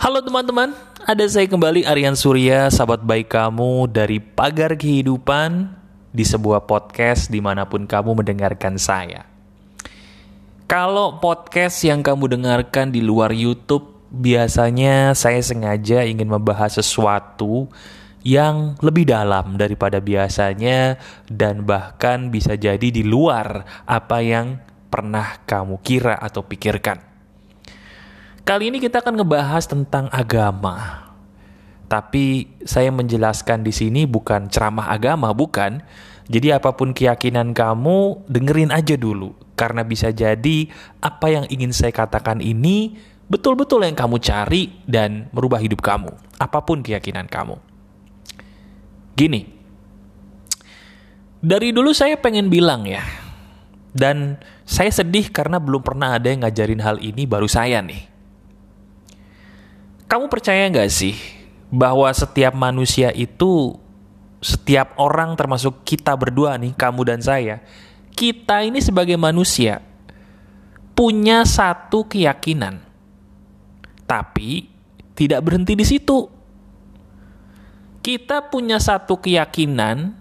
Halo teman-teman, ada saya kembali Aryan Surya, sahabat baik kamu dari Pagar Kehidupan di sebuah podcast di mana pun kamu mendengarkan saya. Kalau podcast yang kamu dengarkan di luar YouTube, biasanya saya sengaja ingin membahas sesuatu yang lebih dalam daripada biasanya dan bahkan bisa jadi di luar apa yang pernah kamu kira atau pikirkan. Kali ini kita akan ngebahas tentang agama. Tapi saya menjelaskan di sini bukan ceramah agama, bukan. Jadi apa pun keyakinan kamu, dengerin aja dulu. Karena bisa jadi apa yang ingin saya katakan ini betul-betul yang kamu cari dan merubah hidup kamu. Apa pun keyakinan kamu. Gini, dari dulu saya pengen bilang ya, dan saya sedih karena belum pernah ada yang ngajarin hal ini baru saya nih. Kamu percaya nggak sih bahwa setiap manusia itu, setiap orang termasuk kita berdua nih, kamu dan saya, kita ini sebagai manusia punya satu keyakinan, tapi tidak berhenti di situ. Kita punya satu keyakinan,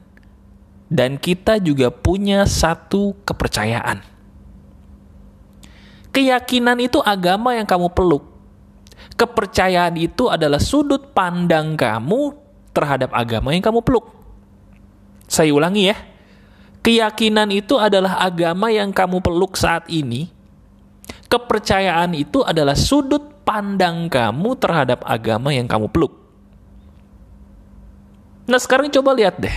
dan kita juga punya satu kepercayaan. Keyakinan itu agama yang kamu peluk kepercayaan itu adalah sudut pandang kamu terhadap agama yang kamu peluk. Saya ulangi ya. Keyakinan itu adalah agama yang kamu peluk saat ini. Kepercayaan itu adalah sudut pandang kamu terhadap agama yang kamu peluk. Nah sekarang coba lihat deh.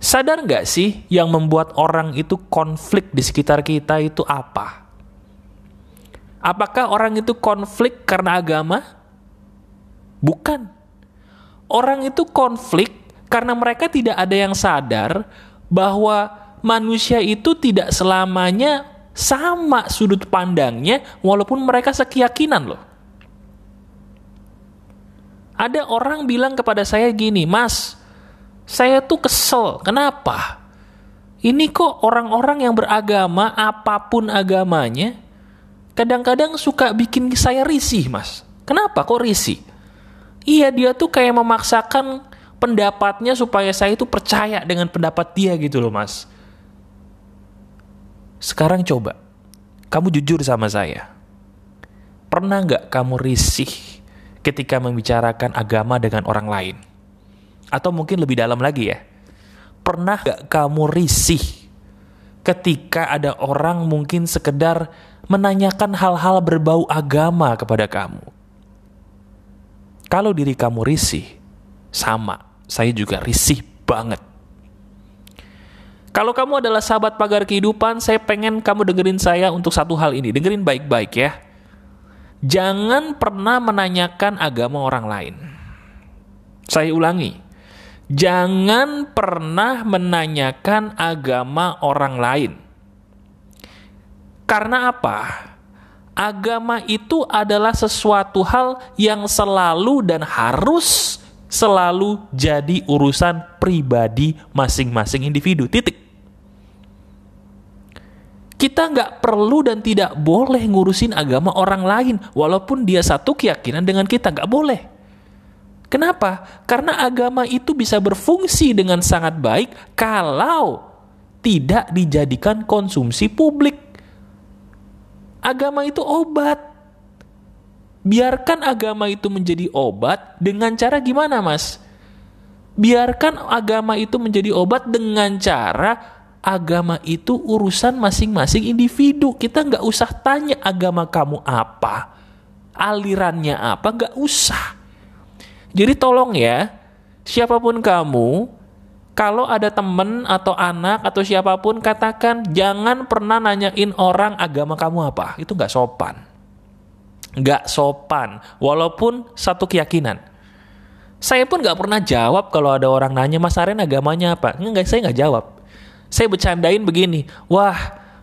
Sadar nggak sih yang membuat orang itu konflik di sekitar kita itu apa? Apakah orang itu konflik karena agama? Bukan. Orang itu konflik karena mereka tidak ada yang sadar bahwa manusia itu tidak selamanya sama sudut pandangnya walaupun mereka sekeyakinan loh. Ada orang bilang kepada saya gini, "Mas, saya tuh kesel. Kenapa? Ini kok orang-orang yang beragama apa pun agamanya kadang-kadang suka bikin saya risih, Mas. Kenapa kok risih? Iya, dia tuh kayak memaksakan pendapatnya supaya saya itu percaya dengan pendapat dia gitu loh, Mas. Sekarang coba, kamu jujur sama saya. Pernah nggak kamu risih ketika membicarakan agama dengan orang lain? Atau mungkin lebih dalam lagi ya, pernah nggak kamu risih ketika ada orang mungkin sekedar menanyakan hal-hal berbau agama kepada kamu. Kalau diri kamu risih, sama, saya juga risih banget. Kalau kamu adalah sahabat pagar kehidupan, saya pengen kamu dengerin saya untuk satu hal ini. Dengerin baik-baik ya. Jangan pernah menanyakan agama orang lain. Saya ulangi. Jangan pernah menanyakan agama orang lain. Karena apa? Agama itu adalah sesuatu hal yang selalu dan harus selalu jadi urusan pribadi masing-masing individu. Titik. Kita nggak perlu dan tidak boleh ngurusin agama orang lain, walaupun dia satu keyakinan dengan kita nggak boleh. Kenapa? Karena agama itu bisa berfungsi dengan sangat baik kalau tidak dijadikan konsumsi publik. Agama itu obat. Biarkan agama itu menjadi obat dengan cara gimana, Mas? Biarkan agama itu menjadi obat dengan cara agama itu urusan masing-masing individu. Kita nggak usah tanya agama kamu apa, alirannya apa, nggak usah. Jadi tolong ya, siapa pun kamu, kalau ada temen atau anak atau siapa pun katakan jangan pernah nanyain orang agama kamu apa. Itu nggak sopan. Nggak sopan. Walaupun satu keyakinan. Saya pun nggak pernah jawab kalau ada orang nanya Mas Aren agamanya apa. Enggak, saya nggak jawab. Saya bercandain begini. Wah,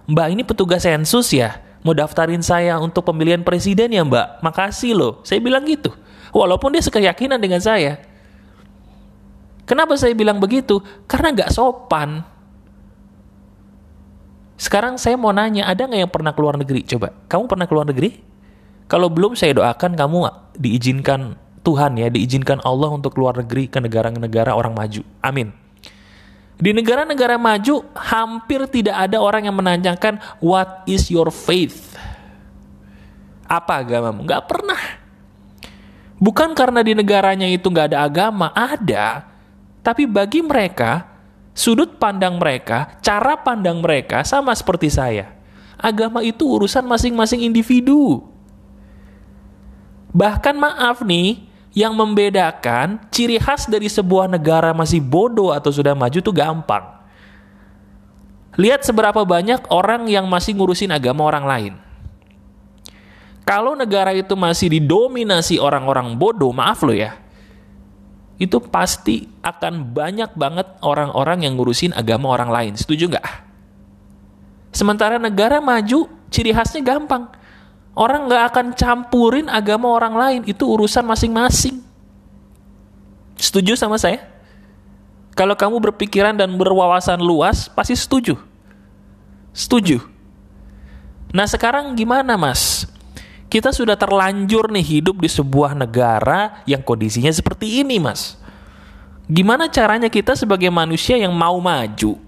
Mbak ini petugas sensus ya? Mau daftarin saya untuk pemilihan presiden ya Mbak? Makasih loh. Saya bilang gitu. Walaupun dia sekeyakinan dengan saya. Kenapa saya bilang begitu? Karena nggak sopan. Sekarang saya mau nanya, ada nggak yang pernah keluar negeri? Coba, kamu pernah keluar negeri? Kalau belum, saya doakan kamu diizinkan Tuhan ya, diizinkan Allah untuk keluar negeri ke negara-negara orang maju. Amin. Di negara-negara maju hampir tidak ada orang yang menanyakan what is your faith? Apa agamamu? Gak pernah. Bukan karena di negaranya itu gak ada agama, ada. Tapi bagi mereka, sudut pandang mereka, cara pandang mereka sama seperti saya. Agama itu urusan masing-masing individu. Bahkan maaf nih, yang membedakan ciri khas dari sebuah negara masih bodoh atau sudah maju itu gampang. Lihat seberapa banyak orang yang masih ngurusin agama orang lain. Kalau negara itu masih didominasi orang-orang bodoh, maaf lo ya, itu pasti akan banyak banget orang-orang yang ngurusin agama orang lain. Setuju nggak? Sementara negara maju, ciri khasnya gampang. Orang nggak akan campurin agama orang lain, itu urusan masing-masing. Setuju sama saya? Kalau kamu berpikiran dan berwawasan luas, pasti setuju. Setuju. Nah sekarang gimana mas? Kita sudah terlanjur nih hidup di sebuah negara yang kondisinya seperti ini mas. Gimana caranya kita sebagai manusia yang mau maju,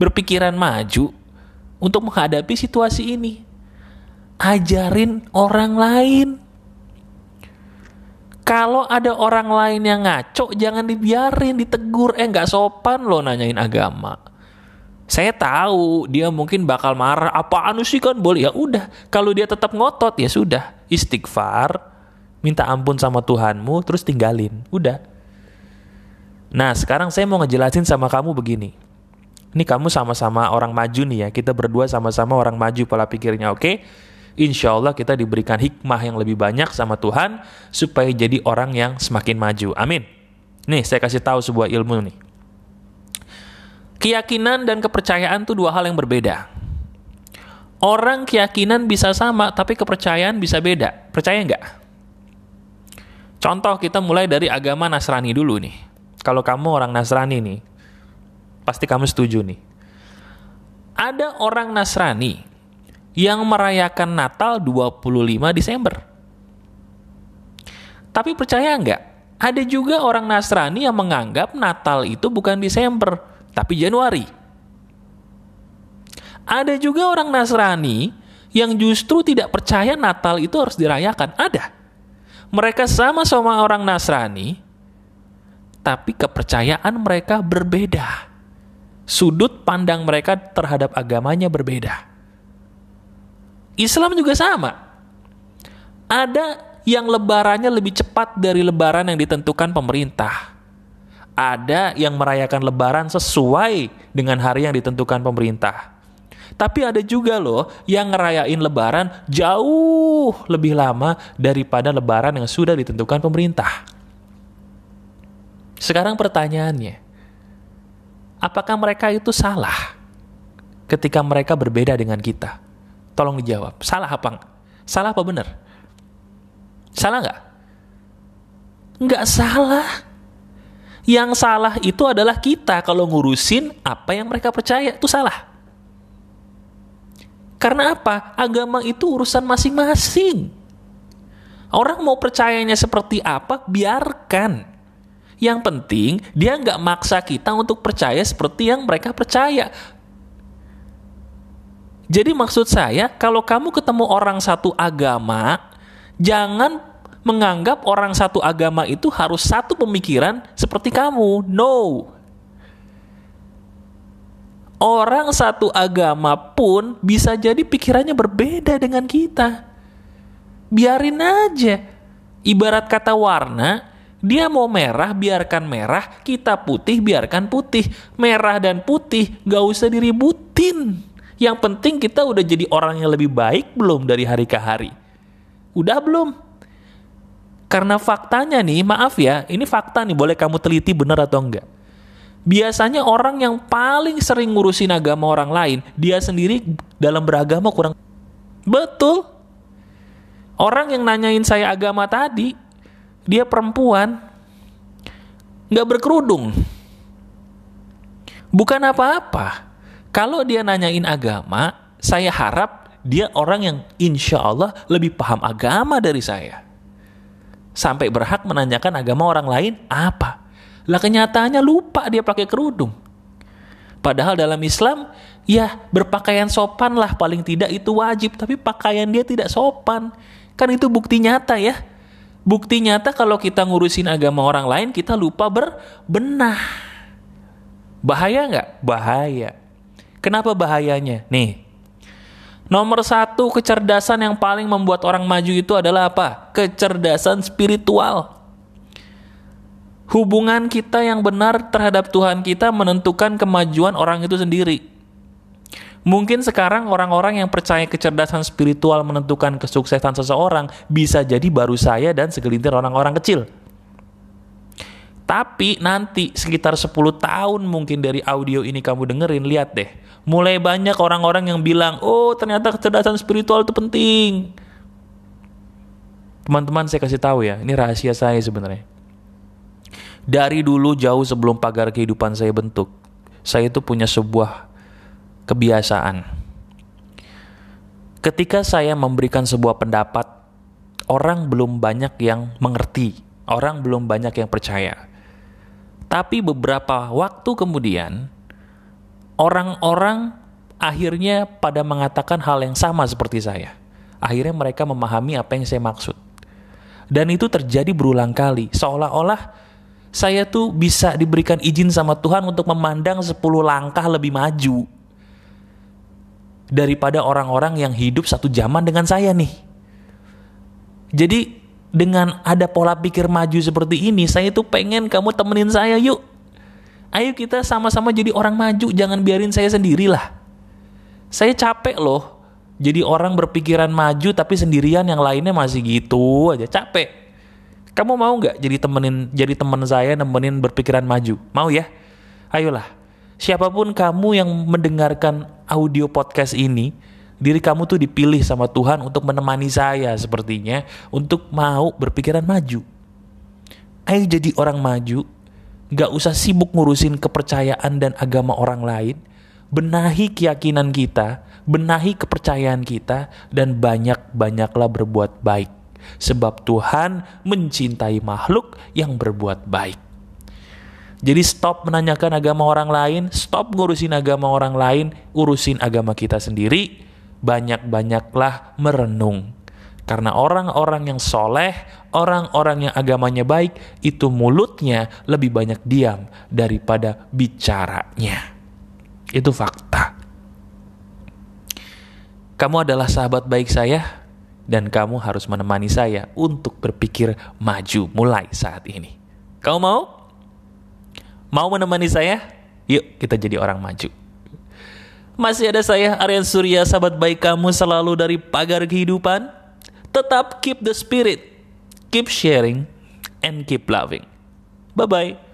berpikiran maju, untuk menghadapi situasi ini? ajarin orang lain. Kalau ada orang lain yang ngaco, jangan dibiarin, ditegur. Eh, nggak sopan lo nanyain agama. Saya tahu dia mungkin bakal marah. Apaan sih kan boleh? Ya udah. Kalau dia tetap ngotot ya sudah. Istighfar, minta ampun sama Tuhanmu, terus tinggalin. Udah. Nah, sekarang saya mau ngejelasin sama kamu begini. Ini kamu sama-sama orang maju nih ya. Kita berdua sama-sama orang maju pola pikirnya, oke? Okay? insya Allah kita diberikan hikmah yang lebih banyak sama Tuhan supaya jadi orang yang semakin maju. Amin. Nih, saya kasih tahu sebuah ilmu nih. Keyakinan dan kepercayaan itu dua hal yang berbeda. Orang keyakinan bisa sama, tapi kepercayaan bisa beda. Percaya nggak? Contoh kita mulai dari agama Nasrani dulu nih. Kalau kamu orang Nasrani nih, pasti kamu setuju nih. Ada orang Nasrani yang merayakan Natal 25 Desember. Tapi percaya nggak? Ada juga orang Nasrani yang menganggap Natal itu bukan Desember, tapi Januari. Ada juga orang Nasrani yang justru tidak percaya Natal itu harus dirayakan. Ada. Mereka sama-sama orang Nasrani, tapi kepercayaan mereka berbeda. Sudut pandang mereka terhadap agamanya berbeda. Islam juga sama. Ada yang lebarannya lebih cepat dari lebaran yang ditentukan pemerintah. Ada yang merayakan lebaran sesuai dengan hari yang ditentukan pemerintah. Tapi ada juga loh yang ngerayain lebaran jauh lebih lama daripada lebaran yang sudah ditentukan pemerintah. Sekarang pertanyaannya, apakah mereka itu salah ketika mereka berbeda dengan kita? Tolong dijawab. Salah apa? Salah apa benar? Salah nggak? Nggak salah. Yang salah itu adalah kita kalau ngurusin apa yang mereka percaya itu salah. Karena apa? Agama itu urusan masing-masing. Orang mau percayanya seperti apa, biarkan. Yang penting dia nggak maksa kita untuk percaya seperti yang mereka percaya. Jadi maksud saya, kalau kamu ketemu orang satu agama, jangan menganggap orang satu agama itu harus satu pemikiran seperti kamu. No. Orang satu agama pun bisa jadi pikirannya berbeda dengan kita. Biarin aja. Ibarat kata warna, dia mau merah, biarkan merah. Kita putih, biarkan putih. Merah dan putih, gak usah diributin. Yang penting kita udah jadi orang yang lebih baik belum dari hari ke hari? Udah belum? Karena faktanya nih, maaf ya, ini fakta nih, boleh kamu teliti benar atau enggak. Biasanya orang yang paling sering ngurusin agama orang lain, dia sendiri dalam beragama kurang. Betul. Orang yang nanyain saya agama tadi, dia perempuan, nggak berkerudung. Bukan apa-apa kalau dia nanyain agama, saya harap dia orang yang insya Allah lebih paham agama dari saya. Sampai berhak menanyakan agama orang lain apa? Lah kenyataannya lupa dia pakai kerudung. Padahal dalam Islam, ya berpakaian sopan lah paling tidak itu wajib, tapi pakaian dia tidak sopan. Kan itu bukti nyata ya. Bukti nyata kalau kita ngurusin agama orang lain, kita lupa berbenah. Bahaya nggak? Bahaya. Kenapa bahayanya? Nih, nomor satu kecerdasan yang paling membuat orang maju itu adalah apa? Kecerdasan spiritual. Hubungan kita yang benar terhadap Tuhan kita menentukan kemajuan orang itu sendiri. Mungkin sekarang orang-orang yang percaya kecerdasan spiritual menentukan kesuksesan seseorang bisa jadi baru saya dan segelintir orang-orang kecil. Tapi nanti sekitar 10 tahun mungkin dari audio ini kamu dengerin, lihat deh. Mulai banyak orang-orang yang bilang, oh ternyata kecerdasan spiritual itu penting. Teman-teman saya kasih tahu ya, ini rahasia saya sebenarnya. Dari dulu jauh sebelum pagar kehidupan saya bentuk, saya itu punya sebuah kebiasaan. Ketika saya memberikan sebuah pendapat, orang belum banyak yang mengerti, orang belum banyak yang percaya. Tapi beberapa waktu kemudian, orang-orang akhirnya pada mengatakan hal yang sama seperti saya. Akhirnya mereka memahami apa yang saya maksud. Dan itu terjadi berulang kali, seolah-olah saya tuh bisa diberikan izin sama Tuhan untuk memandang 10 langkah lebih maju daripada orang-orang yang hidup satu zaman dengan saya nih. Jadi dengan ada pola pikir maju seperti ini, saya tuh pengen kamu temenin saya yuk. Ayo kita sama-sama jadi orang maju, jangan biarin saya sendirilah. Saya capek loh, jadi orang berpikiran maju tapi sendirian yang lainnya masih gitu aja, capek. Kamu mau nggak jadi temenin jadi teman saya nemenin berpikiran maju? Mau ya? Ayolah. Siapa pun kamu yang mendengarkan audio podcast ini, diri kamu tuh dipilih sama Tuhan untuk menemani saya sepertinya untuk mau berpikiran maju. Ayo jadi orang maju, Gak usah sibuk ngurusin kepercayaan dan agama orang lain, benahi keyakinan kita, benahi kepercayaan kita, dan banyak-banyaklah berbuat baik sebab Tuhan mencintai makhluk yang berbuat baik. Jadi stop menanyakan agama orang lain, stop ngurusin agama orang lain, urusin agama kita sendiri, banyak-banyaklah merenung. Karena orang-orang yang soleh, orang-orang yang agamanya baik, itu mulutnya lebih banyak diam daripada bicaranya. Itu fakta. Kamu adalah sahabat baik saya, dan kamu harus menemani saya untuk berpikir maju mulai saat ini. Kamu mau? Mau menemani saya? Yuk kita jadi orang maju. Masih ada saya Aryan Surya sahabat baik kamu selalu dari pagar kehidupan. Tetap keep the spirit, keep sharing, and keep loving. Bye-bye.